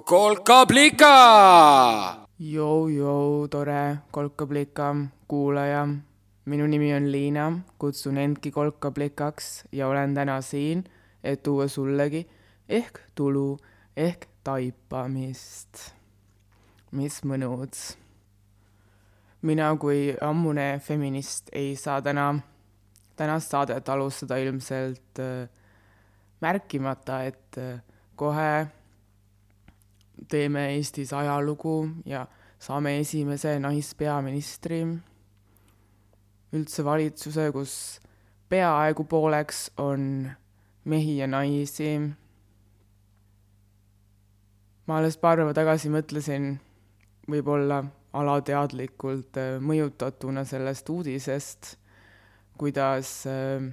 kolkablika. Jou-jou, tore kolkablika kuulaja. minu nimi on Liina, kutsun endki kolkablikaks ja olen täna siin, et tuua sullegi ehk tulu ehk taipamist. mis mõnus. mina kui ammune feminist ei saa täna, tänast saadet alustada ilmselt äh, märkimata, et äh, kohe teeme Eestis ajalugu ja saame esimese naispeaministri, üldse valitsuse, kus peaaegu pooleks on mehi ja naisi. ma alles paar päeva tagasi mõtlesin, võib-olla alateadlikult äh, mõjutatuna sellest uudisest, kuidas äh,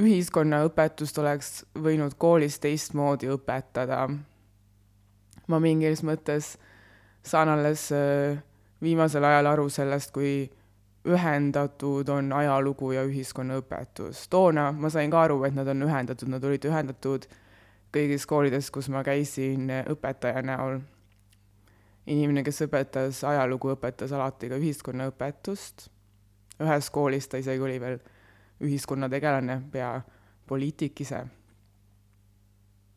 ühiskonnaõpetust oleks võinud koolis teistmoodi õpetada ma mingis mõttes saan alles äh, viimasel ajal aru sellest, kui ühendatud on ajalugu ja ühiskonnaõpetus. toona ma sain ka aru, et nad on ühendatud, nad olid ühendatud kõigis koolides, kus ma käisin äh, õpetaja näol. inimene, kes õpetas ajalugu, õpetas alati ka ühiskonnaõpetust. ühes koolis ta isegi oli veel ühiskonnategelane, pea poliitik ise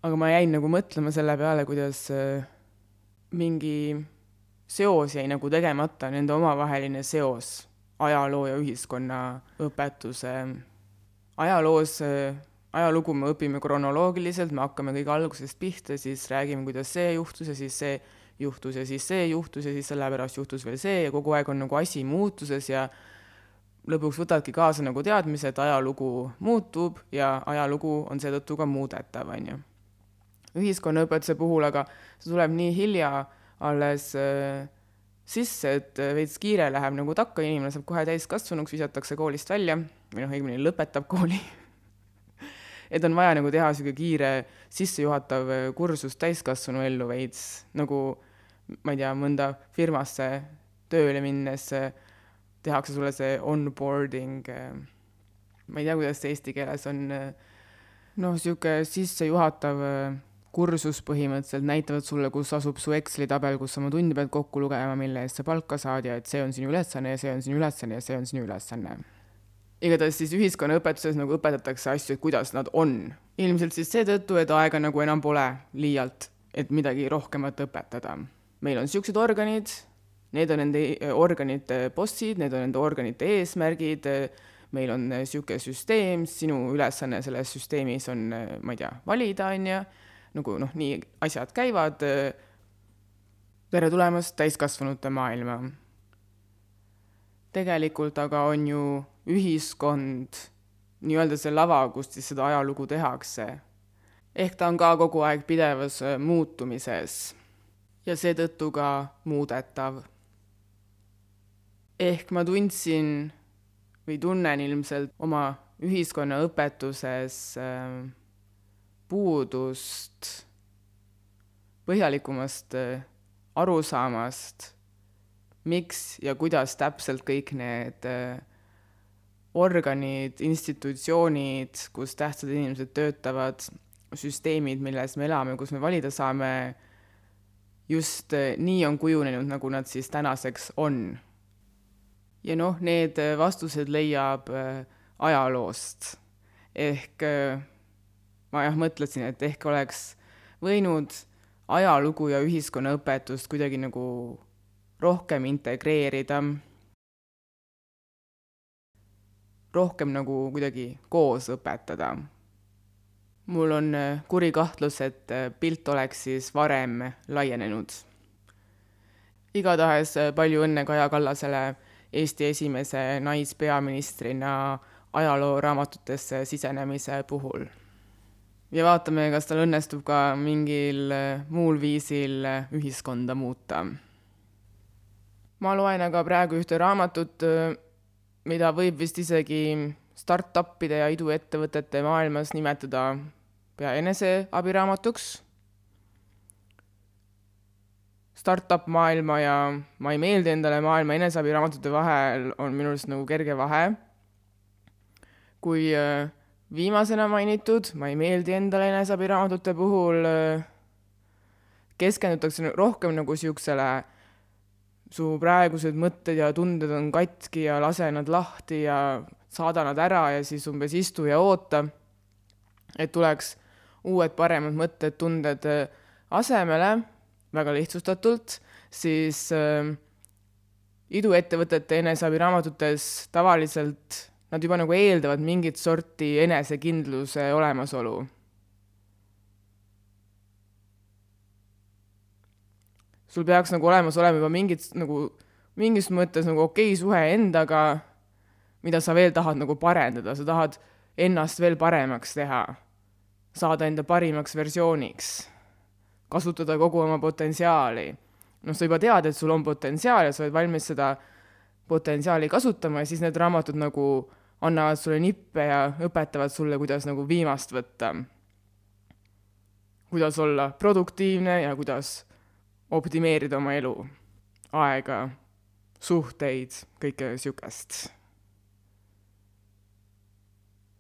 aga ma jäin nagu mõtlema selle peale, kuidas äh, mingi seos jäi nagu tegemata, nende omavaheline seos, ajaloo ja ühiskonnaõpetuse. ajaloos, äh, ajalugu me õpime kronoloogiliselt, me hakkame kõige algusest pihta, siis räägime, kuidas see juhtus ja siis see juhtus ja siis see juhtus ja siis sellepärast juhtus veel see ja kogu aeg on nagu asi muutuses ja lõpuks võtadki kaasa nagu teadmise, et ajalugu muutub ja ajalugu on seetõttu ka muudetav, on ju ühiskonnaõpetuse puhul, aga see tuleb nii hilja alles äh, sisse, et äh, veits kiire läheb nagu takka, inimene saab kohe täiskasvanuks, visatakse koolist välja või noh, õigemini lõpetab kooli. Et on vaja nagu teha niisugune kiire sissejuhatav äh, kursus täiskasvanu ellu veits, nagu ma ei tea, mõnda firmasse tööle minnes tehakse sulle see onboarding, ma ei tea, kuidas see eesti keeles on, noh, niisugune sissejuhatav kursus põhimõtteliselt näitavad sulle, kus asub su Exceli tabel, kus oma tunde pead kokku lugema, mille eest sa palka saad ja et see on sinu ülesanne ja see on sinu ülesanne ja see on sinu ülesanne. igatahes siis ühiskonnaõpetuses nagu õpetatakse asju, kuidas nad on. ilmselt siis seetõttu, et aega nagu enam pole liialt, et midagi rohkemat õpetada. meil on niisugused organid, need on nende eh, organite bossid, need on nende organite eesmärgid, meil on niisugune süsteem, sinu ülesanne selles süsteemis on, eh, ma ei tea, valida, on ju nagu noh, nii asjad käivad. tere tulemast täiskasvanute maailma. tegelikult aga on ju ühiskond nii-öelda see lava, kust siis seda ajalugu tehakse. ehk ta on ka kogu aeg pidevas äh, muutumises ja seetõttu ka muudetav. ehk ma tundsin või tunnen ilmselt oma ühiskonnaõpetuses äh, puudust põhjalikumast äh, arusaamast, miks ja kuidas täpselt kõik need äh, organid, institutsioonid, kus tähtsad inimesed töötavad, süsteemid, milles me elame, kus me valida saame, just äh, nii on kujunenud, nagu nad siis tänaseks on. ja noh, need vastused leiab ajaloost ehk ma jah mõtlesin, et ehk oleks võinud ajalugu ja ühiskonnaõpetust kuidagi nagu rohkem integreerida, rohkem nagu kuidagi koos õpetada. mul on äh, kuri kahtlus, et äh, pilt oleks siis varem laienenud. igatahes äh, palju õnne Kaja Kallasele Eesti esimese naispeaministrina ajalooraamatutesse sisenemise puhul ja vaatame, kas tal õnnestub ka mingil äh, muul viisil äh, ühiskonda muuta. ma loen aga praegu ühte raamatut, äh, mida võib vist isegi startup'ide ja iduettevõtete maailmas nimetada pea eneseabiraamatuks. Startup maailma ja ma ei meeldi endale maailma eneseabiraamatute vahel on minu arust nagu kerge vahe. kui äh, viimasena mainitud, ma ei meeldi endale eneseabiraamatute puhul, keskendutakse rohkem nagu siuksele su praegused mõtted ja tunded on katki ja lase nad lahti ja saada nad ära ja siis umbes istu ja oota, et tuleks uued paremad mõtted, tunded äh, asemele, väga lihtsustatult, siis äh, iduettevõtete eneseabiraamatutes tavaliselt nad juba nagu eeldavad mingit sorti enesekindluse olemasolu. sul peaks nagu olemas olema juba mingid nagu mingis mõttes nagu okei suhe endaga, mida sa veel tahad nagu parendada, sa tahad ennast veel paremaks teha, saada enda parimaks versiooniks, kasutada kogu oma potentsiaali. noh, sa juba tead, et sul on potentsiaal ja sa oled valmis seda potentsiaali kasutama ja siis need raamatud nagu annavad sulle nippe ja õpetavad sulle, kuidas nagu viimast võtta. kuidas olla produktiivne ja kuidas optimeerida oma elu, aega, suhteid, kõike niisugust.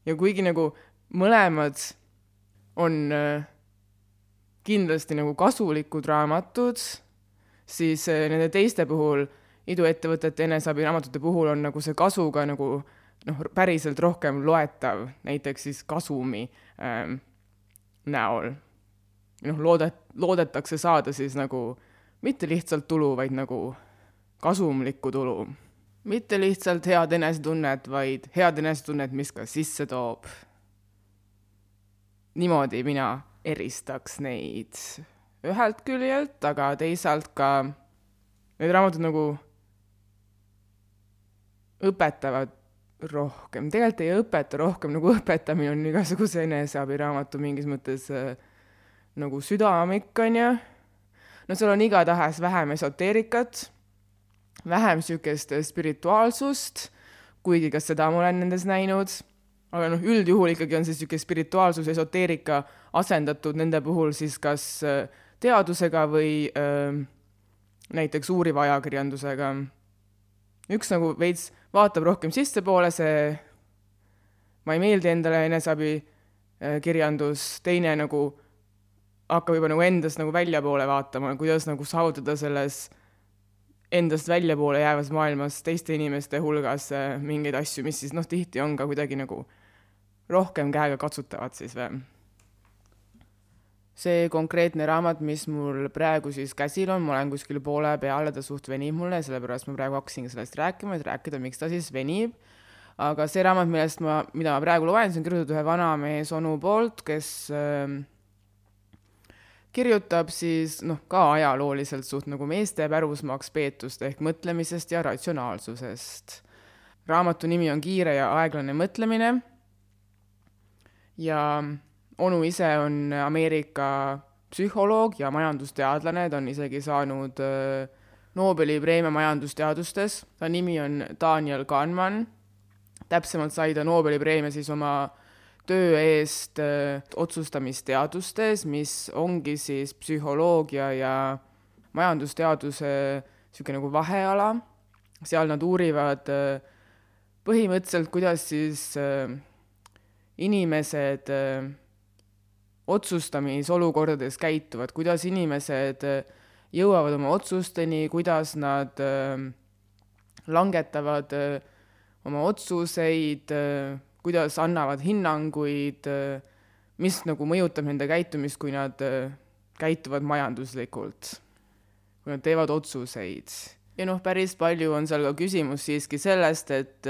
ja kuigi nagu mõlemad on äh, kindlasti nagu kasulikud raamatud, siis äh, nende teiste puhul, iduettevõtete eneseabiraamatute puhul on nagu see kasu ka nagu noh, päriselt rohkem loetav, näiteks siis kasumi ähm, näol. noh, loodet-, loodetakse saada siis nagu mitte lihtsalt tulu, vaid nagu kasumlikku tulu. mitte lihtsalt head enesetunnet, vaid head enesetunnet, mis ka sisse toob. niimoodi mina eristaks neid ühelt küljelt, aga teisalt ka need raamatud nagu õpetavad rohkem, tegelikult ei õpeta rohkem, nagu õpetamine on igasuguse eneseabiraamatu mingis mõttes äh, nagu südamik, on ju. no seal on igatahes vähem esoteerikat, vähem niisugust spirituaalsust, kuigi ka seda ma olen nendes näinud, aga noh, üldjuhul ikkagi on see niisugune spirituaalsus, esoteerika asendatud nende puhul siis kas äh, teadusega või äh, näiteks uuriva ajakirjandusega. Üks nagu veits vaatab rohkem sissepoole, see, ma ei meeldi endale eneseabi äh, kirjandus, teine nagu hakkab juba nagu endast nagu väljapoole vaatama, kuidas nagu saavutada selles endast väljapoole jäävas maailmas teiste inimeste hulgas äh, mingeid asju, mis siis noh, tihti on ka kuidagi nagu rohkem käega katsutavad siis või see konkreetne raamat, mis mul praegu siis käsil on, ma olen kuskil poole peal ja ta suht venib mulle, sellepärast ma praegu hakkasingi sellest rääkima, et rääkida, miks ta siis venib. aga see raamat, millest ma, mida ma praegu loen, see on kirjutatud ühe vanamees onu poolt, kes äh, kirjutab siis noh, ka ajalooliselt suht nagu meeste pärusmaaks peetust ehk mõtlemisest ja ratsionaalsusest. raamatu nimi on Kiire ja aeglane mõtlemine ja onu ise on Ameerika psühholoog ja majandusteadlane, ta on isegi saanud äh, Nobeli preemia majandusteadustes, ta nimi on Daniel Kahneman, täpsemalt sai ta Nobeli preemia siis oma töö eest äh, otsustamisteadustes, mis ongi siis psühholoogia ja majandusteaduse niisugune nagu vaheala, seal nad uurivad äh, põhimõtteliselt, kuidas siis inimesed otsustamisolukordades käituvad, kuidas inimesed äh, jõuavad oma otsusteni, kuidas nad äh, langetavad äh, oma otsuseid, kuidas annavad hinnanguid, mis nagu mõjutab nende käitumist, kui nad käituvad majanduslikult, kui nad teevad otsuseid. ja noh, päris palju on seal ka küsimus siiski sellest, et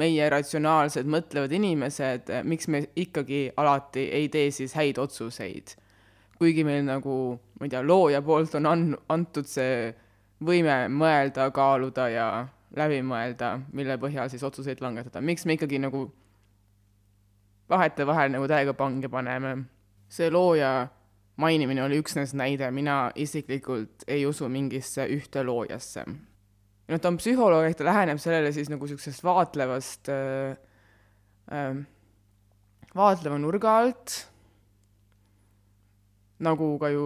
meie ratsionaalsed mõtlevad inimesed, miks me ikkagi alati ei tee siis häid otsuseid. kuigi meil nagu, ma ei tea, looja poolt on an-, antud see võime mõelda, kaaluda ja läbi mõelda, mille põhjal siis otsuseid langetada, miks me ikkagi nagu vahetevahel nagu täiega pange paneme. see looja mainimine oli üksnes näide, mina isiklikult ei usu mingisse ühte loojasse noh, ta on psühholoog, ehk ta läheneb sellele siis nagu niisugusest vaatlevast äh,, äh, vaatleva nurga alt, nagu ka ju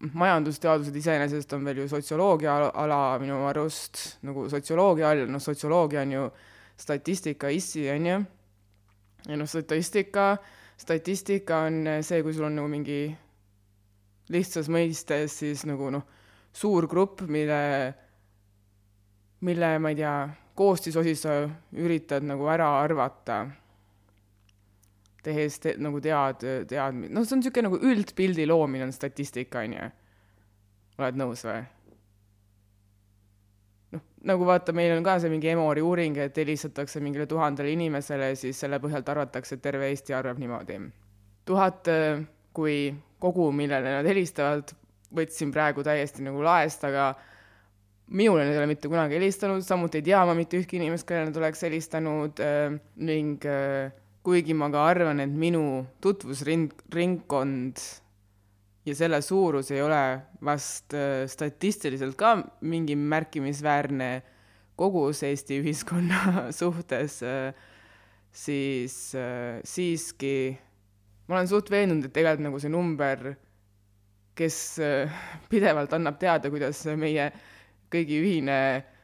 majandusteadused iseenesest on veel ju sotsioloogia ala minu arust, nagu sotsioloogia all, noh, sotsioloogia on ju statistika issi, on ju, ja noh, statistika, statistika on see, kui sul on nagu mingi lihtsas mõistes siis nagu noh, suur grupp, mille, mille, ma ei tea, koostisosi sa üritad nagu ära arvata, tehes te, nagu tead, tead, noh, see on niisugune nagu üldpildi loomine on statistika, on ju. oled nõus või? noh, nagu vaata, meil on ka see mingi Emori uuring, et helistatakse mingile tuhandele inimesele, siis selle põhjalt arvatakse, et terve Eesti arvab niimoodi. tuhat kui kogu, millele nad helistavad, võtsin praegu täiesti nagu laest, aga minule nad ei ole mitte kunagi helistanud, samuti ei tea ma mitte ühtki inimest, kellele nad oleks helistanud äh, ning äh, kuigi ma ka arvan, et minu tutvusring, ringkond ja selle suurus ei ole vast äh, statistiliselt ka mingi märkimisväärne kogus Eesti ühiskonna suhtes, siis siiski ma olen suht veendunud, et tegelikult nagu see number, kes äh, pidevalt annab teada, kuidas meie kõigi ühine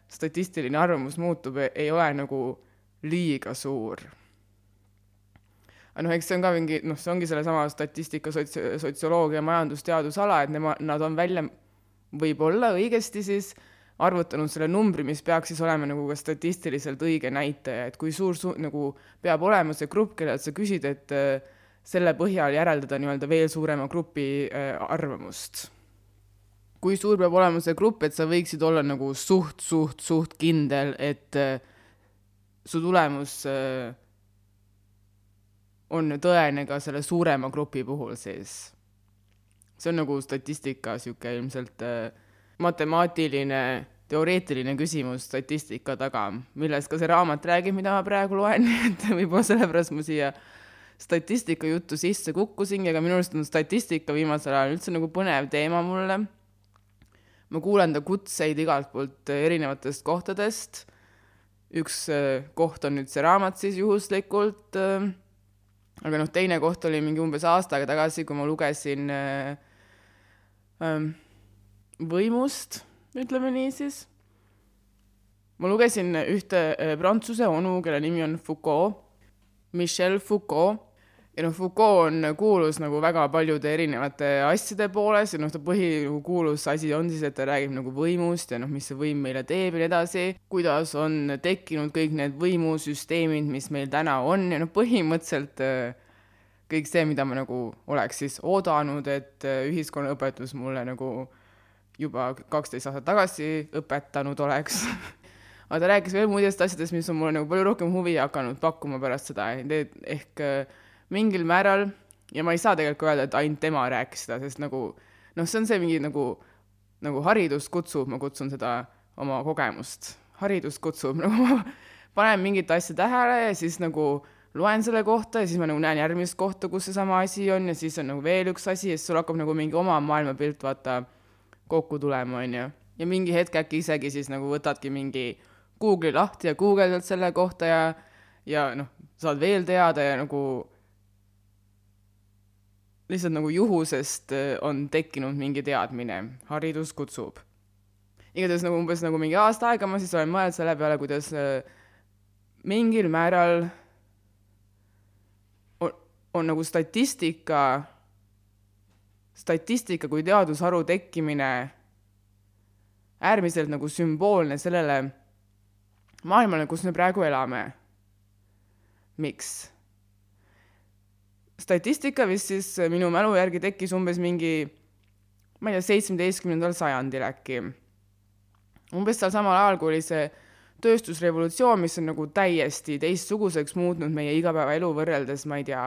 statistiline arvamus muutub, ei ole nagu liiga suur. aga noh, eks see on ka mingi, noh, see ongi sellesama statistika, sots-, sotsioloogia, majandusteadusala, et nema, nad on välja võib-olla õigesti siis arvutanud selle numbri, mis peaks siis olema nagu ka statistiliselt õige näitaja, et kui suur su-, nagu peab olema see grupp, kellelt sa küsid, et äh, selle põhjal järeldada nii-öelda veel suurema grupi äh, arvamust. Kui suur peab olema see grupp, et sa võiksid olla nagu suht, suht, suht kindel, et äh, su tulemus äh, on tõene ka selle suurema grupi puhul siis. see on nagu statistika niisugune ilmselt matemaatiline teoreetiline küsimus statistika taga, millest ka see raamat räägib, mida ma praegu loen, et võib-olla sellepärast ma siia äh, statistika juttu sisse kukkusingi, aga minu arust on statistika viimasel ajal üldse nagu põnev teema mulle. Ma kuulen ta kutseid igalt poolt erinevatest kohtadest. üks äh, koht on nüüd see raamat siis juhuslikult. Äh, aga noh, teine koht oli mingi umbes aasta aega tagasi, kui ma lugesin äh, ähm, võimust, ütleme nii siis. ma lugesin ühte prantsuse onu, kelle nimi on Foucault Michel Foucault ja noh, Foucault on kuulus nagu väga paljude erinevate asjade poolest ja noh, ta põhikuulus asi on siis, et ta räägib nagu võimust ja noh, mis see võim meile teeb ja nii edasi, kuidas on tekkinud kõik need võimusüsteemid, mis meil täna on ja noh, põhimõtteliselt äh, kõik see, mida ma nagu oleks siis oodanud, et äh, ühiskonnaõpetus mulle nagu juba kaksteist aastat tagasi õpetanud oleks. Aga ta rääkis veel muidest asjadest, mis on mulle nagu palju rohkem huvi hakanud pakkuma pärast seda, ehk äh, mingil määral ja ma ei saa tegelikult öelda, et ainult tema rääkis seda, sest nagu noh, see on see mingi nagu, nagu haridus kutsub, ma kutsun seda oma kogemust, haridus kutsub, nagu panen mingit asja tähele ja siis nagu loen selle kohta ja siis ma nagu näen järgmist kohta, kus seesama asi on ja siis on nagu veel üks asi ja siis sul hakkab nagu mingi oma maailmapilt vaata kokku tulema, onju. ja mingi hetk äkki isegi siis nagu võtadki mingi Google'i lahti ja guugeldad selle kohta ja, ja noh, saad veel teada ja nagu lihtsalt nagu juhusest äh, on tekkinud mingi teadmine, haridus kutsub. igatahes nagu umbes nagu mingi aasta aega ma siis olen mõelnud selle peale, kuidas äh, mingil määral on, on nagu statistika, statistika kui teadusharu tekkimine äärmiselt nagu sümboolne sellele, maailmale, kus me praegu elame. miks? Statistika vist siis minu mälu järgi tekkis umbes mingi, ma ei tea, seitsmeteistkümnendal sajandil äkki. umbes sealsamal ajal, kui oli see tööstusrevolutsioon, mis on nagu täiesti teistsuguseks muutnud meie igapäevaelu võrreldes, ma ei tea,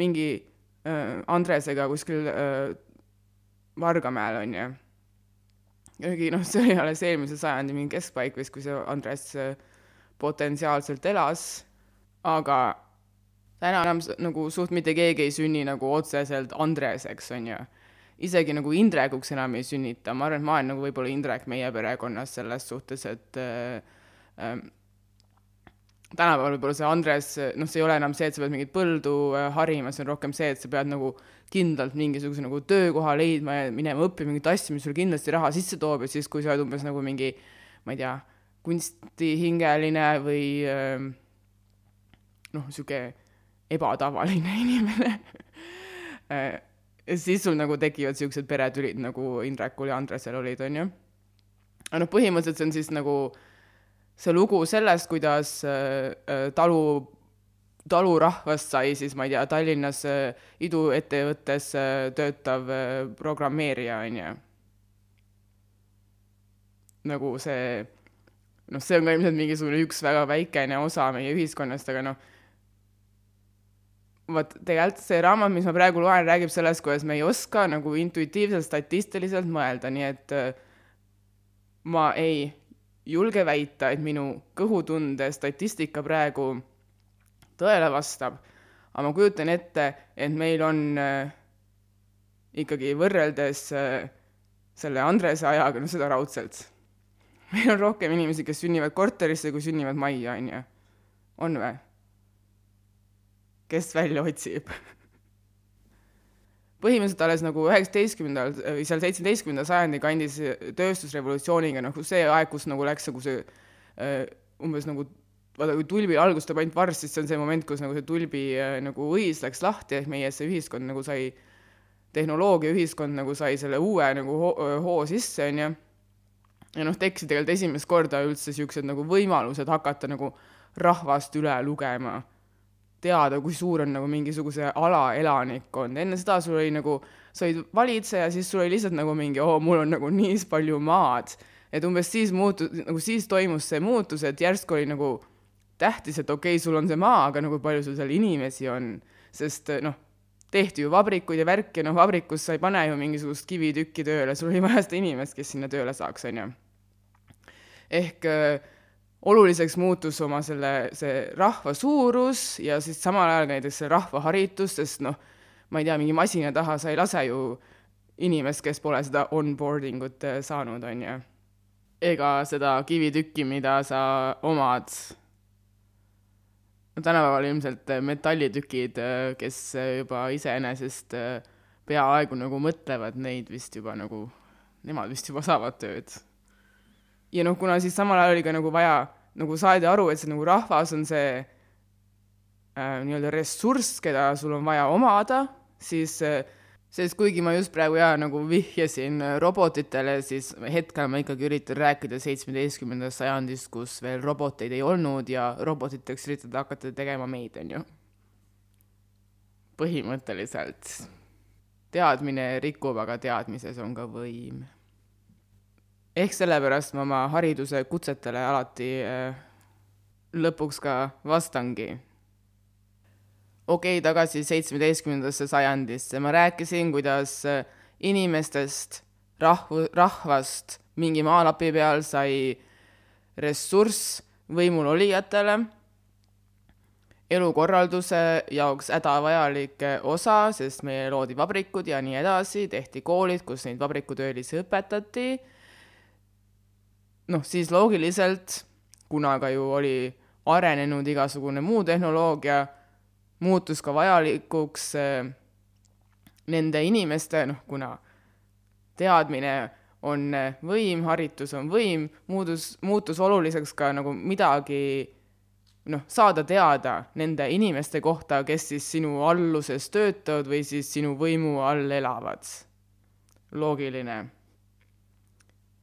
mingi äh, Andresega kuskil äh, Vargamäel, on ju kuigi noh, see oli alles eelmise sajandi mingi keskpaik vist, kui see Andres äh, potentsiaalselt elas, aga täna enam nagu suht mitte keegi ei sünni nagu otseselt Andreseks, on ju. isegi nagu Indrekuks enam ei sünnita, ma arvan, et ma olen nagu võib-olla Indrek meie perekonnas selles suhtes, et äh, äh, tänapäeval võib-olla see Andres, noh, see ei ole enam see, et sa pead mingit põldu äh, harima, see on rohkem see, et sa pead nagu kindlalt mingisuguse nagu töökoha leidma ja minema õppima mingit asja, mis sulle kindlasti raha sisse toob ja siis, kui sa oled umbes nagu mingi, ma ei tea, kunstihingeline või äh, noh, niisugune ebatavaline inimene äh, siis sul nagu tekivad siuksed peretülid nagu Indrekul ja Andresel olid, onju. aga noh, põhimõtteliselt see on siis nagu see lugu sellest, kuidas äh, äh talu, talurahvast sai siis, ma ei tea, Tallinnas äh, iduettevõttes äh, töötav äh, programmeerija, onju. nagu see, noh, see on ka ilmselt mingisugune üks väga väikene osa meie ühiskonnast, aga noh vot tegelikult see raamat, mis ma praegu loen, räägib sellest, kuidas me ei oska nagu intuitiivselt statistiliselt mõelda, nii et äh, ma ei julge väita, et minu kõhutunde statistika praegu tõele vastab, aga ma kujutan ette, et meil on äh, ikkagi võrreldes äh, selle Andrese ajaga, no seda raudselt. meil on rohkem inimesi, kes sünnivad korterisse, kui sünnivad majja, on ju. on või? Kes välja otsib põhimõtteliselt alles nagu üheksateistkümnendal või seal seitsmeteistkümnenda sajandi kandis tööstusrevolutsiooniga nagu see aeg, kus nagu läks nagu see äh, umbes nagu vaata, kui tulbil algustab ainult varss, siis see on see moment, kus nagu see tulbi äh, nagu õis läks lahti, ehk meie see ühiskond nagu sai, tehnoloogiaühiskond nagu sai selle uue nagu hoo, hoo sisse, on ju. ja noh, tekkisid tegelikult esimest korda üldse niisugused nagu võimalused hakata nagu rahvast üle lugema teada, kui suur on nagu mingisuguse ala elanikkond, enne seda sul oli nagu, sa olid valitseja, siis sul oli lihtsalt nagu mingi, oo, mul on nagu nii palju maad. et umbes siis muutus, nagu siis toimus see muutus, et järsku oli nagu tähtis, et okei okay,, sul on see maa, aga nagu palju sul seal inimesi on, sest noh, tehti ju vabrikuid ja värki noh, vabrikus sa ei pane ju mingisugust kivitükki tööle, sul oli vaja seda inimest, kes sinna tööle saaks, on ju. ehk äh, oluliseks muutus oma selle, see rahva suurus ja siis samal ajal näiteks see rahvaharitus, sest noh, ma ei tea, mingi masina taha sa ei lase ju inimest, kes pole seda onboarding ut äh, saanud, on ju. ega seda kivitükki, mida sa omad. no tänapäeval ilmselt äh, metallitükid, äh, kes juba iseenesest peaaegu nagu mõtlevad neid vist juba nagu, nemad vist juba saavad tööd ja noh, kuna siis samal ajal oli ka nagu vaja, nagu saadi aru, et see nagu rahvas on see äh, nii-öelda ressurss, keda sul on vaja omada, siis äh, sest kuigi ma just praegu jaa, nagu vihjasin robotitele, siis hetkel ma ikkagi üritan rääkida seitsmeteistkümnendast sajandist, kus veel roboteid ei olnud ja robotiteks üritada hakata tegema meid, on ju. põhimõtteliselt. teadmine rikub, aga teadmises on ka võim ehk sellepärast ma oma hariduse kutsetele alati äh, lõpuks ka vastangi. okei okay,, tagasi seitsmeteistkümnendasse sajandisse, ma rääkisin, kuidas äh, inimestest, rahvu, rahvast mingi maalapi peal sai ressurss võimul olijatele, elukorralduse jaoks hädavajalik osa, sest meie loodi vabrikud ja nii edasi, tehti koolid, kus neid vabrikutöölisi õpetati noh, siis loogiliselt, kuna ka ju oli arenenud igasugune muu tehnoloogia, muutus ka vajalikuks äh, nende inimeste, noh, kuna teadmine on eh, võim, haritus on võim, muutus, muutus oluliseks ka nagu midagi noh, saada teada nende inimeste kohta, kes siis sinu alluses töötavad või siis sinu võimu all elavad. loogiline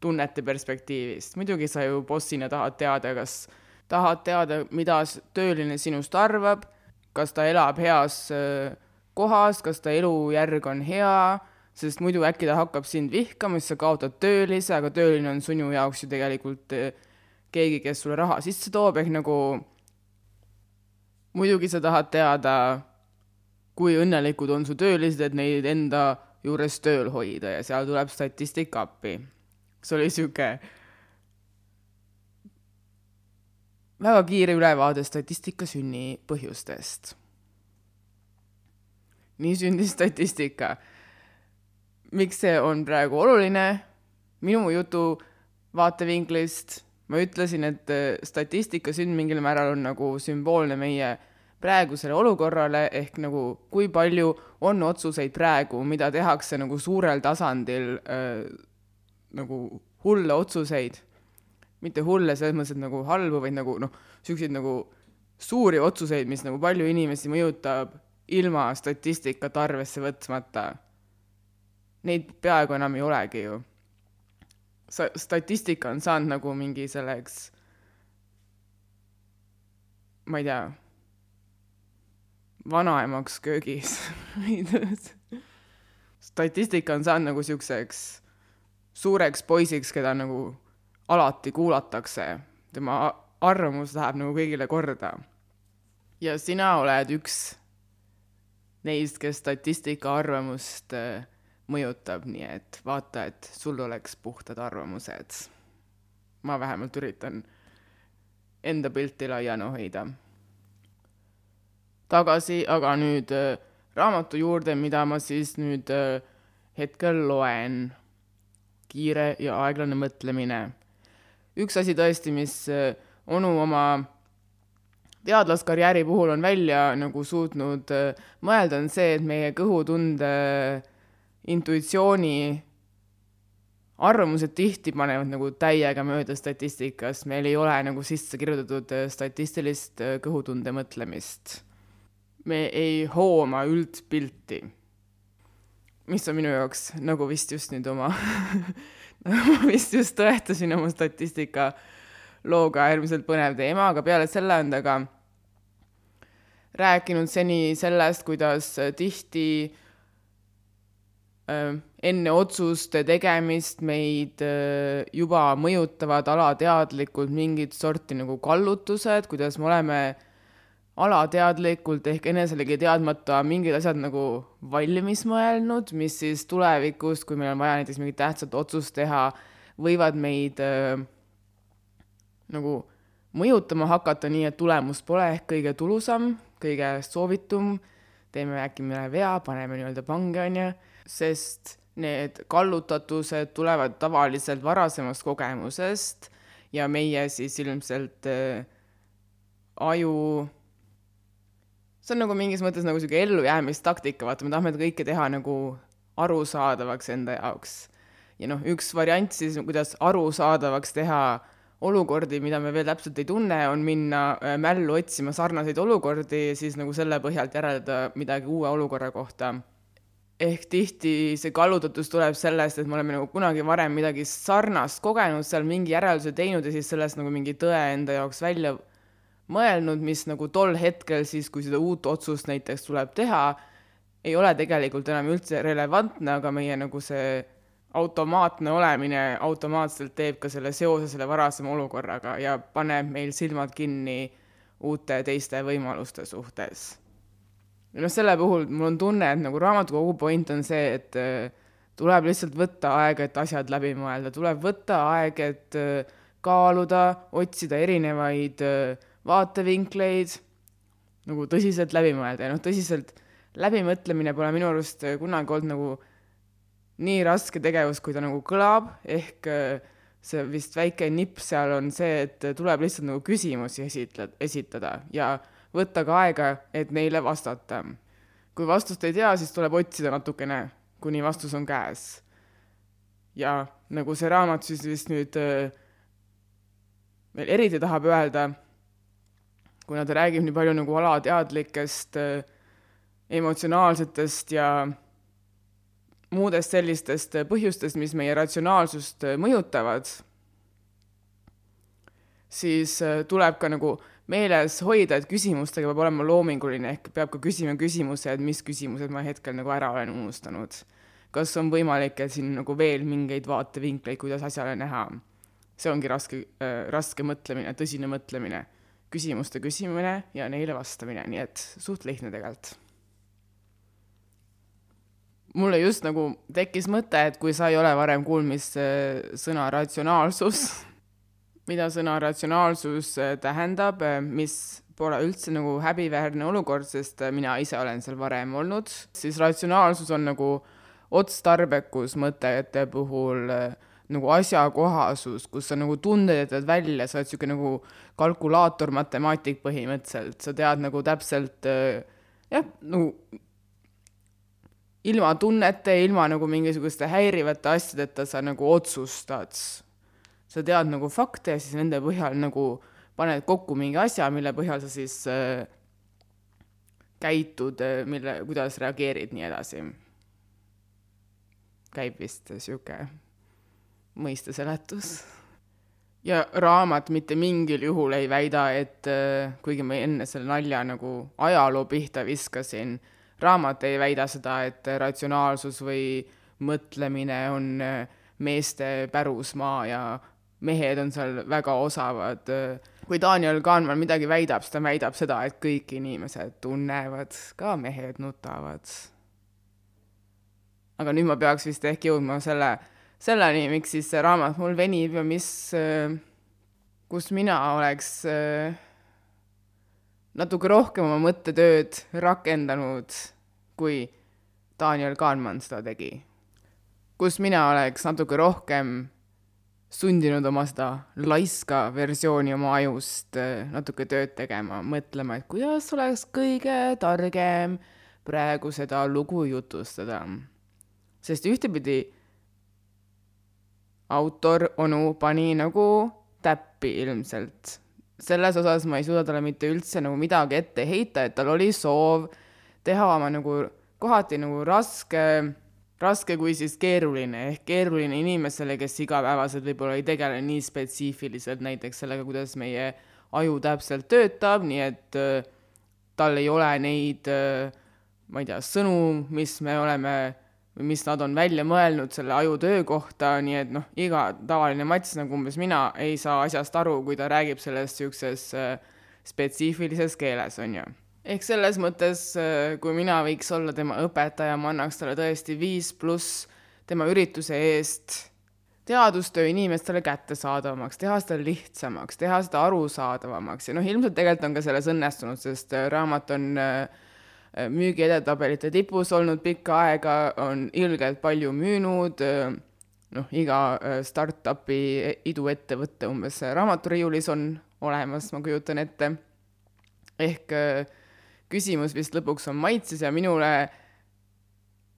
tunnete perspektiivist. muidugi sa ju bossina tahad teada, kas tahad teada, mida tööline sinust arvab, kas ta elab heas äh, kohas, kas ta elujärg on hea, sest muidu äkki ta hakkab sind vihkama, siis sa kaotad töölise, aga tööline on sinu jaoks ju tegelikult äh, keegi, kes sulle raha sisse toob, ehk nagu muidugi sa tahad teada, kui õnnelikud on su töölised, et neid enda juures tööl hoida ja seal tuleb statistika appi see oli sihuke väga kiire ülevaade statistika sünni põhjustest. nii sündis statistika. miks see on praegu oluline? minu jutu vaatevinklist ma ütlesin, et äh, statistika sünd mingil määral on nagu sümboolne meie praegusele olukorrale ehk nagu kui palju on otsuseid praegu, mida tehakse nagu suurel tasandil äh, nagu hulle otsuseid, mitte hulle selles mõttes, et nagu halbu, vaid nagu noh, niisuguseid nagu suuri otsuseid, mis nagu palju inimesi mõjutab ilma statistikat arvesse võtmata. neid peaaegu enam ei olegi ju. sa, statistika on saanud nagu mingi selleks, ma ei tea, vanaemaks köögis statistika on saanud nagu siukseks suureks poisiks, keda nagu alati kuulatakse, tema arvamus läheb nagu kõigile korda. ja sina oled üks neist, kes statistika arvamust äh, mõjutab, nii et vaata, et sul oleks puhtad arvamused. ma vähemalt üritan enda pilti laiana hoida. tagasi aga nüüd äh, raamatu juurde, mida ma siis nüüd äh, hetkel loen. Kiire ja aeglane mõtlemine. üks asi tõesti, mis onu oma teadlaskarjääri puhul on välja nagu suutnud äh, mõelda, on see, et meie kõhutunde intuitsiooni arvamused tihti panevad nagu täiega mööda statistikast, meil ei ole nagu sisse kirjutatud statistilist kõhutunde mõtlemist. me ei hooma üldpilti. Mis on minu jaoks nagu vist just nüüd oma nagu vist just tõestasin oma statistika äh, looga äärmiselt põnev teema, aga peale selle on ta ka rääkinud seni sellest, kuidas tihti äh, enne otsuste tegemist meid äh, juba mõjutavad alateadlikult mingit sorti nagu kallutused, kuidas me oleme alateadlikult ehk eneselegi teadmata mingid asjad nagu valmis mõelnud, mis siis tulevikus, kui meil on vaja näiteks mingit tähtsat otsust teha, võivad meid äh, nagu mõjutama hakata nii, et tulemus pole ehk kõige tulusam, kõige soovitum, teeme äkki mõne vea, paneme nii-öelda pange, on ju, sest need kallutatused tulevad tavaliselt varasemast kogemusest ja meie siis ilmselt äh, aju, see on nagu mingis mõttes nagu niisugune ellujäämistaktika, vaata, me tahame kõike teha nagu arusaadavaks enda jaoks. ja noh, üks variant siis, kuidas arusaadavaks teha olukordi, mida me veel täpselt ei tunne, on minna äh, mällu otsima sarnaseid olukordi ja siis nagu selle põhjalt järeldada midagi uue olukorra kohta. ehk tihti see kallutatus tuleb sellest, et me oleme nagu kunagi varem midagi sarnast kogenud, seal mingi järelduse teinud ja siis sellest nagu mingi tõe enda jaoks välja mõelnud, mis nagu tol hetkel siis, kui seda uut otsust näiteks tuleb teha, ei ole tegelikult enam üldse relevantne, aga meie nagu see automaatne olemine automaatselt teeb ka selle seose selle varasema olukorraga ja paneb meil silmad kinni uute teiste võimaluste suhtes. ja noh, selle puhul mul on tunne, et nagu raamatukogu point on see, et äh, tuleb lihtsalt võtta aega, et asjad läbi mõelda, tuleb võtta aeg, et äh, kaaluda, otsida erinevaid äh, vaatevinkleid, nagu tõsiselt läbi mõelda ja noh, tõsiselt läbimõtlemine pole minu arust kunagi olnud nagu nii raske tegevus, kui ta nagu kõlab, ehk äh, see vist väike nipp seal on see, et tuleb lihtsalt nagu küsimusi esitled, esitada ja võtta ka aega, et neile vastata. kui vastust ei tea, siis tuleb otsida natukene, kuni vastus on käes. ja nagu see raamat siis vist nüüd veel äh, eriti tahab öelda, kuna ta räägib nii palju nagu alateadlikest äh, emotsionaalsetest ja muudest sellistest põhjustest, mis meie ratsionaalsust mõjutavad, siis äh, tuleb ka nagu meeles hoida, et küsimustega peab olema loominguline, ehk peab ka küsima küsimuse, et mis küsimused ma hetkel nagu ära olen unustanud. kas on võimalik, et siin nagu veel mingeid vaatevinkleid, kuidas asjale näha. see ongi raske äh,, raske mõtlemine, tõsine mõtlemine, küsimuste küsimine ja neile vastamine, nii et suht lihtne tegelikult. Mulle just nagu tekkis mõte, et kui sa ei ole varem kuulnud sõna ratsionaalsus, mida sõna ratsionaalsus äh, tähendab, äh, mis pole üldse nagu häbiväärne olukord, sest äh, mina ise olen seal varem olnud, siis ratsionaalsus on nagu otstarbekus mõtete puhul nagu asjakohasus, kus sa nagu tunded jätad välja, sa oled niisugune nagu kalkulaator, matemaatik põhimõtteliselt, sa tead nagu täpselt jah, nagu ilma tunnete, ilma nagu mingisuguste häirivate asjadeta sa nagu otsustad. sa tead nagu fakte ja siis nende põhjal nagu paned kokku mingi asja, mille põhjal sa siis äh, käitud äh,, mille, kuidas reageerid, nii edasi. käib vist sihuke mõisteseletus. ja raamat mitte mingil juhul ei väida, et äh, kuigi ma enne selle nalja nagu ajaloo pihta viskasin, raamat ei väida seda, et ratsionaalsus või mõtlemine on äh, meeste pärusmaa ja mehed on seal väga osavad. kui Daniel Kahnman midagi väidab, siis ta väidab seda, et kõik inimesed tunnevad, ka mehed nutavad. aga nüüd ma peaks vist ehk jõudma selle, selleni, miks siis see raamat mul venib ja mis, kus mina oleks natuke rohkem oma mõttetööd rakendanud, kui Daniel Kahnman seda tegi. kus mina oleks natuke rohkem sundinud oma seda laiska versiooni oma ajust äh, natuke tööd tegema, mõtlema, et kuidas oleks kõige targem praegu seda lugu jutustada. sest ühtepidi autor, onu pani nagu täppi ilmselt. selles osas ma ei suuda talle mitte üldse nagu midagi ette heita, et tal oli soov teha oma nagu kohati nagu raske raske kui siis keeruline, ehk keeruline inimesele, kes igapäevaselt võib-olla ei tegele nii spetsiifiliselt näiteks sellega, kuidas meie aju täpselt töötab, nii et äh, tal ei ole neid äh,, ma ei tea, sõnu, mis me oleme või mis nad on välja mõelnud selle aju töö kohta, nii et noh, iga tavaline mats nagu umbes mina ei saa asjast aru, kui ta räägib sellest niisuguses äh, spetsiifilises keeles, on ju. Ehk selles mõttes, äh, kui mina võiks olla tema õpetaja, ma annaks talle tõesti viis pluss tema ürituse eest teadustöö inimestele kättesaadavamaks, teha seda lihtsamaks, teha seda arusaadavamaks. Ja noh, ilmselt tegelikult on ka selles õnnestunud, sest äh, raamat on äh, müügi edetabelite tipus olnud pikka aega, on ilgelt palju müünud, noh, iga startup'i iduettevõte umbes raamaturiiulis on olemas, ma kujutan ette. ehk äh, küsimus vist lõpuks on maitses ja minule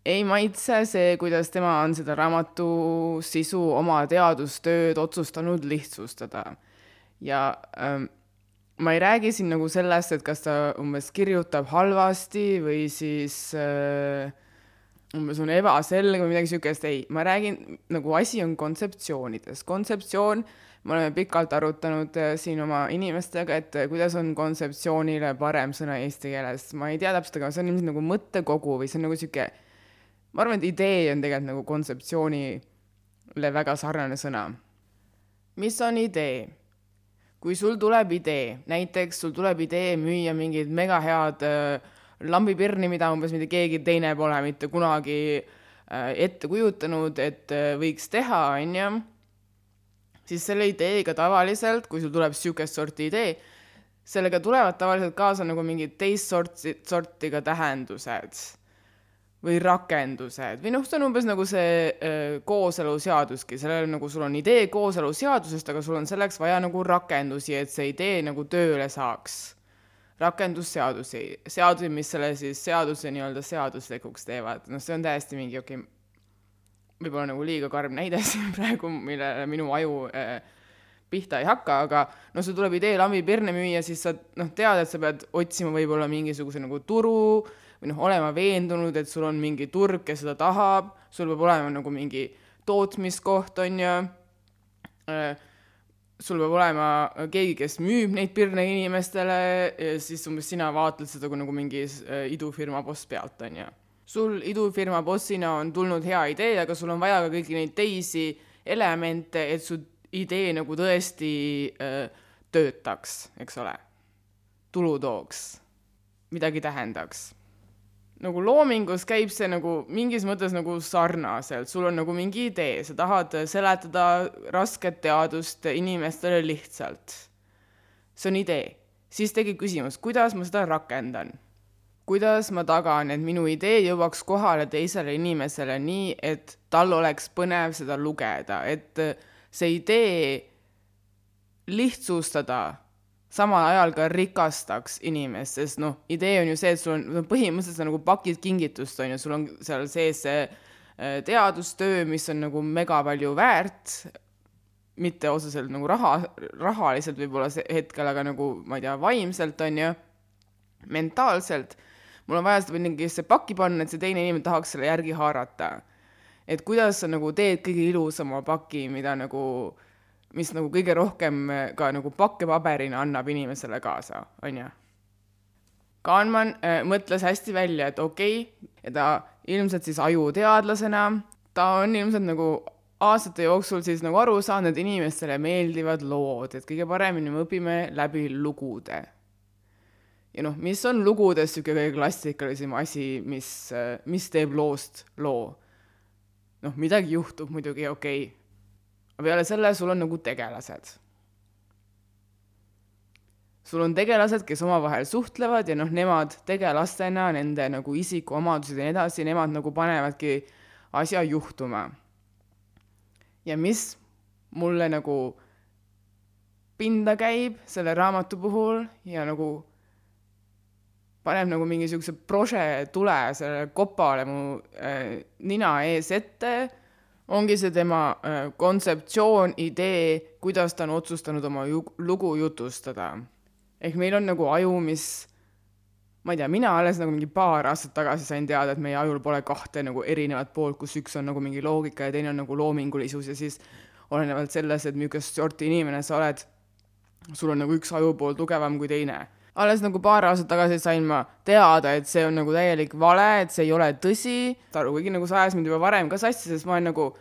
ei maitse see, kuidas tema on seda raamatu sisu, oma teadustööd otsustanud lihtsustada. ja ähm, ma ei räägi siin nagu sellest, et kas ta umbes kirjutab halvasti või siis äh, umbes on ebaselge või midagi niisugust, ei, ma räägin, nagu asi on kontseptsioonides. kontseptsioon me oleme pikalt arutanud äh, siin oma inimestega, et äh, kuidas on kontseptsioonile parem sõna eesti keeles, ma ei tea täpselt, aga see on ilmselt nagu mõttekogu või see on nagu sihuke, ma arvan, et idee on tegelikult nagu kontseptsioonile väga sarnane sõna. mis on idee? Kui sul tuleb idee, näiteks sul tuleb idee müüa mingit mega head äh, lambipirni, mida umbes mitte keegi teine pole mitte kunagi äh, ette kujutanud, et äh, võiks teha, on ju siis selle ideega tavaliselt, kui sul tuleb niisugust sorti idee, sellega tulevad tavaliselt kaasa nagu mingid teist sorti, sorti ka tähendused või rakendused. või noh, see on umbes nagu see äh, kooseluseaduski, sellel nagu sul on idee kooseluseadusest, aga sul on selleks vaja nagu rakendusi, et see idee nagu tööle saaks. rakendusseadusi, seadusi, mis selle siis seaduse nii-öelda seaduslikuks teevad, noh, see on täiesti mingi okei okay,, võib-olla nagu liiga karm näide siin praegu, millele minu aju äh, pihta ei hakka, aga no sul tuleb idee lambipirne müüa, siis sa noh, tead, et sa pead otsima võib-olla mingisuguse nagu turu või noh, olema veendunud, et sul on mingi turg, kes seda tahab, sul peab olema nagu mingi tootmiskoht, on ju äh,, sul peab olema keegi, kes müüb neid pirne inimestele ja siis umbes sina vaatled seda kui nagu mingi äh, idufirma boss pealt, on ju sul idufirma bossina on tulnud hea idee, aga sul on vaja ka kõiki neid teisi elemente, et su idee nagu tõesti öö, töötaks, eks ole. tulu tooks, midagi tähendaks. Nagu loomingus käib see nagu mingis mõttes nagu sarnaselt, sul on nagu mingi idee, sa tahad seletada rasket teadust inimestele lihtsalt. see on idee. siis tekib küsimus, kuidas ma seda rakendan kuidas ma tagan, et minu idee jõuaks kohale teisele inimesele nii, et tal oleks põnev seda lugeda, et see idee lihtsustada samal ajal ka rikastaks inimest, sest noh, idee on ju see, et sul on põhimõtteliselt sa nagu pakid kingitust, on ju, sul on seal sees see äh, teadustöö, mis on nagu mega palju väärt, mitte otseselt nagu raha, rahaliselt võib-olla hetkel, aga nagu ma ei tea, vaimselt on ju, mentaalselt mul on vaja seda mingisse pakki panna, et see teine inimene tahaks selle järgi haarata. et kuidas sa nagu teed kõige ilusama paki, mida nagu, mis nagu kõige rohkem ka nagu pakkepaberina annab inimesele kaasa, on ju. Kahnman äh, mõtles hästi välja, et okei okay,, ja ta ilmselt siis ajuteadlasena, ta on ilmselt nagu aastate jooksul siis nagu aru saanud, et inimestele meeldivad lood, et kõige paremini me õpime läbi lugude. ja noh, mis on lugudes niisugune kõige klassikalisem asi, mis, mis teeb loost loo? noh, midagi juhtub muidugi, okei okay.. Peale selle sul on nagu tegelased. sul on tegelased, kes omavahel suhtlevad ja noh, nemad tegelastena, nende nagu isikuomadused ja nii edasi, nemad nagu panevadki asja juhtuma ja mis mulle nagu pinda käib selle raamatu puhul ja nagu paneb nagu mingi siukse prože tule sellele kopale mu äh, nina ees ette, ongi see tema äh, kontseptsioon, idee, kuidas ta on otsustanud oma lugu jutustada. ehk meil on nagu aju, mis ma ei tea, mina alles nagu mingi paar aastat tagasi sain teada, et meie ajul pole kahte nagu erinevat poolt, kus üks on nagu mingi loogika ja teine on nagu loomingulisus ja siis olenevalt sellest, et millist sorti inimene sa oled, sul on nagu üks ajupool tugevam kui teine. Alles nagu paar aastat tagasi sain ma teada, et see on nagu täielik vale, et see ei ole tõsi, kuigi nagu see ajas mind juba varem ka sassi, sest ma olen nagu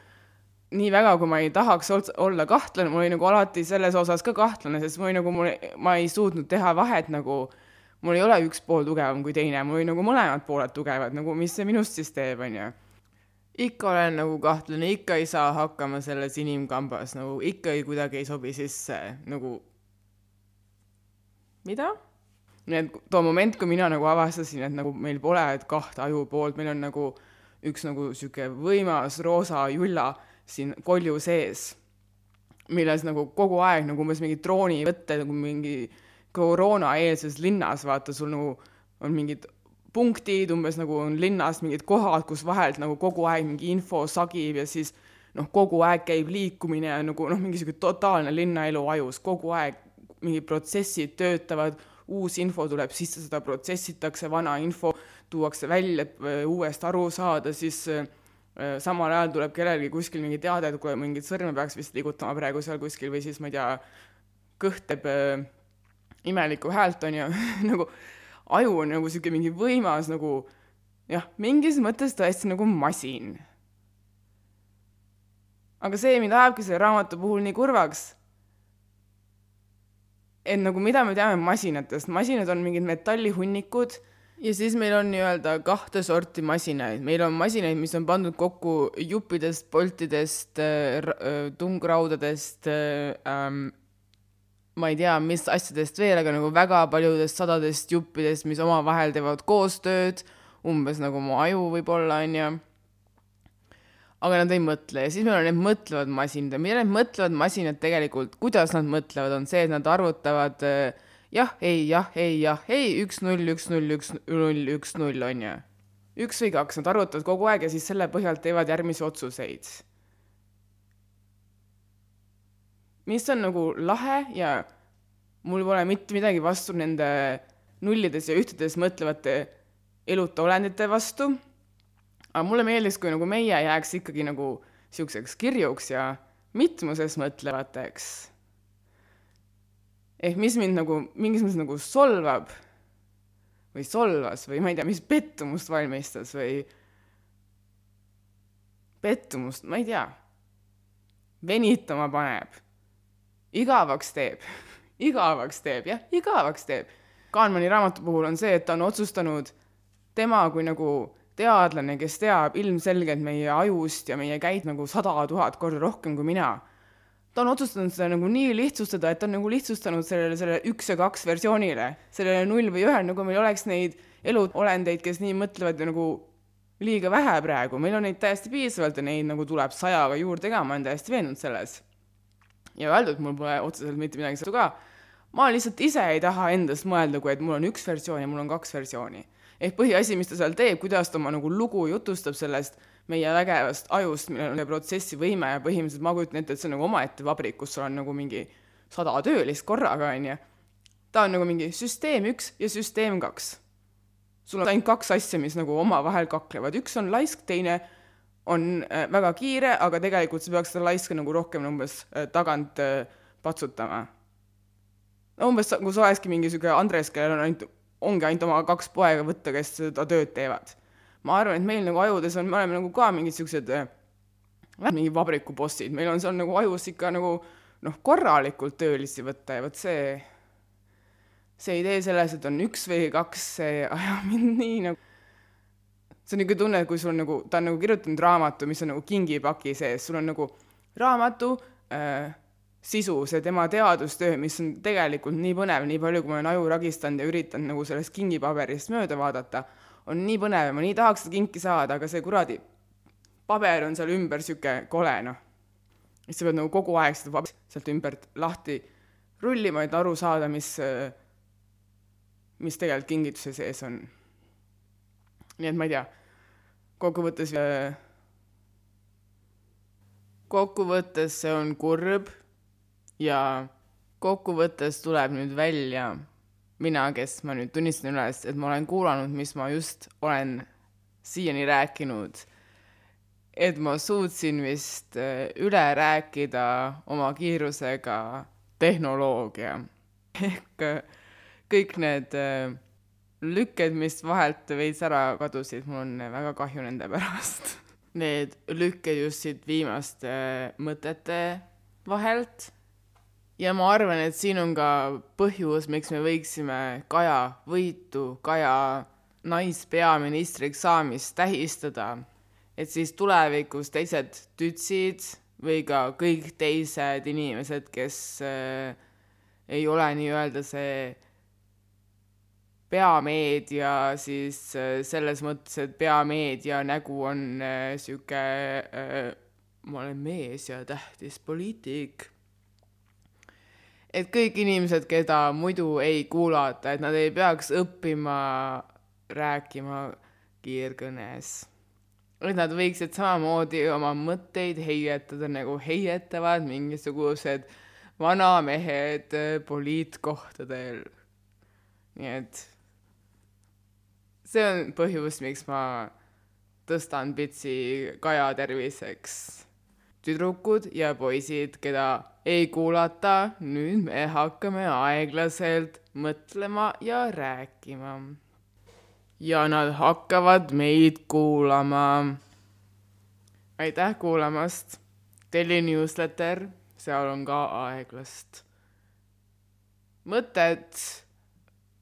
nii väga, kui ma ei tahaks olla kahtlane, mul oli nagu alati selles osas ka kahtlane, sest mul oli nagu, ma ei suutnud teha vahet nagu mul ei ole üks pool tugevam kui teine, mul oli nagu mõlemad pooled tugevad, nagu mis see minust siis teeb, onju. ikka olen nagu kahtlane, ikka ei saa hakkama selles inimkambas, nagu ikka ei, kuidagi ei sobi sisse, nagu mida? Nii et too moment, kui mina nagu avastasin, et nagu meil pole kahte ajupoolt, meil on nagu üks nagu sihuke võimas roosa julla siin kolju sees, milles nagu kogu aeg nagu umbes mingi droonivõtted nagu mingi koroonaeelses linnas, vaata, sul nagu on mingid punktid, umbes nagu on linnas mingid kohad, kus vahelt nagu kogu aeg mingi info sagib ja siis noh, kogu aeg käib liikumine ja nagu noh, mingi sihuke totaalne linnaelu ajus, kogu aeg mingid protsessid töötavad, uus info tuleb sisse, seda protsessitakse, vana info tuuakse välja, et äh, uuest aru saada, siis äh, samal ajal tuleb kellelgi kuskil mingi teade, et kuule, mingit sõrme peaks vist liigutama praegu seal kuskil või siis ma ei tea, kõht teeb äh, imelikku häält, on ju nagu aju on nagu niisugune mingi võimas nagu jah, mingis mõttes tõesti nagu masin. aga see mind ajabki selle raamatu puhul nii kurvaks, et nagu mida me teame masinatest, masinad on mingid metallihunnikud. Ja siis meil on nii-öelda kahte sorti masinaid, meil on masinaid, mis on pandud kokku juppidest, boltidest, äh, tungraudadest ähm,, ma ei tea, mis asjadest veel, aga nagu väga paljudest sadadest juppidest, mis omavahel teevad koostööd, umbes nagu mu aju võib-olla, on ju. Aga nad ei mõtle ja siis meil on need mõtlevad masinad ja mida need mõtlevad masinad tegelikult, kuidas nad mõtlevad, on see, et nad arvutavad äh, jah, ei, jah, ei, jah, ei, üks, null, üks, null, üks, null, üks, null, on ju. üks või kaks, nad arvutavad kogu aeg ja siis selle põhjal teevad järgmisi otsuseid mis on nagu lahe ja mul pole mitte midagi vastu nende nullides ja ühtedes mõtlevate eluta olendite vastu. Aga mulle meeldis, kui nagu meie jääks ikkagi nagu siukseks kirjuks ja mitmuses mõtlevateks. ehk mis mind nagu mingis mõttes nagu solvab või solvas või ma ei tea, mis pettumust valmistas või pettumust, ma ei tea, venitama paneb igavaks teeb igavaks teeb, jah, igavaks teeb. Kahnmani raamatu puhul on see, et ta on otsustanud, tema kui nagu teadlane, kes teab ilmselgelt meie ajust ja meie käid nagu sada tuhat korda rohkem kui mina, ta on otsustanud seda nagu nii lihtsustada, et ta on nagu lihtsustanud sellele, sellele üks ja kaks versioonile, sellele null või ühel, nagu meil oleks neid eluolendeid, kes nii mõtlevad ja nagu liiga vähe praegu, meil on neid täiesti piisavalt ja neid nagu tuleb sajaga juurde ka, ma olen täiesti veendunud selles. Ja öeldud, mul pole otseselt mitte midagi saada ka, ma lihtsalt ise ei taha endast mõelda, kui et mul on üks versioon ja mul on kaks versiooni. Ehk põhiasi, mis ta seal teeb, kuidas ta oma nagu lugu jutustab sellest meie vägevast ajust, millel on protsessivõime ja põhimõtteliselt ma kujutan ette, et see on nagu omaette vabrik, kus sul on nagu mingi sada töölist korraga, on ju. ta on nagu mingi süsteem üks ja süsteem kaks. sul on ainult kaks asja, mis nagu omavahel kaklevad, üks on laisk, teine on äh, väga kiire, aga tegelikult sa peaks seda laiska nagu rohkem umbes äh, tagant äh, patsutama. no umbes nagu sa olekski mingi sihuke Andres, kellel on ainult, ongi ainult oma kaks poega võtta, kes seda tööd teevad. ma arvan, et meil nagu ajudes on, me oleme nagu ka mingid siuksed äh, mingi vabrikubossid, meil on seal nagu ajus ikka nagu noh, korralikult töölisi võtta ja vot see, see idee selles, et on üks või kaks, see ajab mind nii nagu see on niisugune tunne, kui sul nagu, ta on nagu kirjutanud raamatu, mis on nagu kingipaki sees, sul on nagu raamatu äh, sisu, see tema teadustöö, mis on tegelikult nii põnev, nii palju, kui ma olen aju ragistanud ja üritanud nagu sellest kingipaberist mööda vaadata, on nii põnev ja ma nii tahaks seda kinki saada, aga see kuradi paber on seal ümber niisugune kole, noh. siis sa pead nagu kogu aeg seda paberit sealt ümbert lahti rullima, et aru saada, mis, mis tegelikult kingituse sees on. nii et ma ei tea, kokkuvõttes, kokkuvõttes see on kurb ja kokkuvõttes tuleb nüüd välja mina, kes ma nüüd tunnistan üles, et ma olen kuulanud, mis ma just olen siiani rääkinud et ma suutsin vist äh, üle rääkida oma kiirusega tehnoloogia. ehk äh, kõik need äh, lükked, mis vahelt veits ära kadusid, mul on väga kahju nende pärast. Need lükked just siit viimaste mõtete vahelt. Ja ma arvan, et siin on ka põhjus, miks me võiksime Kaja võitu, Kaja naispeaministriks saamist tähistada et siis tulevikus teised tütsid või ka kõik teised inimesed, kes äh, ei ole nii-öelda see peameedia siis äh, selles mõttes, et peameedia nägu on äh, sihuke äh, ma olen mees ja tähtis poliitik. Et kõik inimesed, keda muidu ei kuulata, et nad ei peaks õppima rääkima kiirkõnes et nad võiksid samamoodi oma mõtteid heietada, nagu heietavad mingisugused vanamehed poliitkohtadel. nii et see on põhjus, miks ma tõstan pitsi Kaja terviseks. Tüdrukud ja poisid, keda ei kuulata, nüüd me hakkame aeglaselt mõtlema ja rääkima ja nad hakkavad meid kuulama. aitäh kuulamast. telli newsletter, seal on ka aeglast mõtet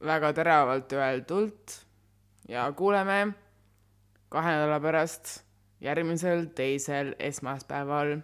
väga teravalt öeldult ja kuuleme kahe nädala pärast järgmisel teisel esmaspäeval